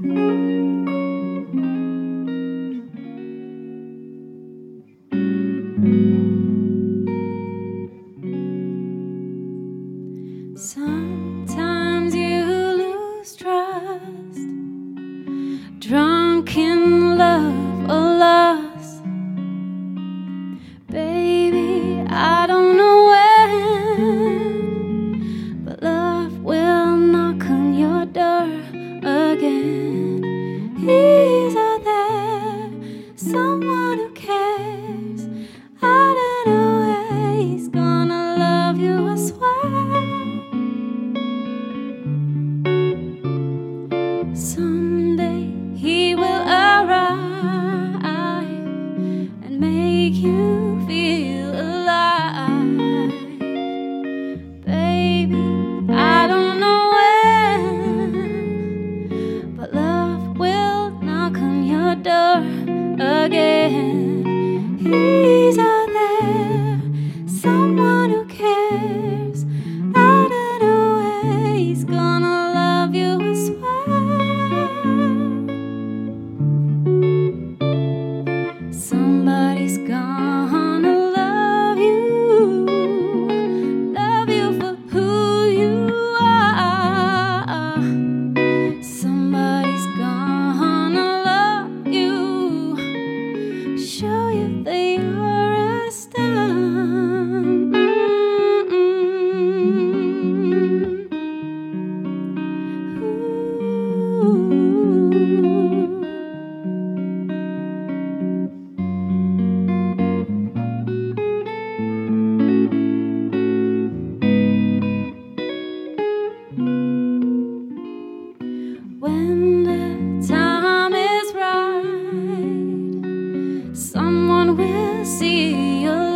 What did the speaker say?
Música Someday he will arrive and make you feel alive. Baby, I don't know when, but love will knock on your door again. He's out there, someone who cares. gone. see you.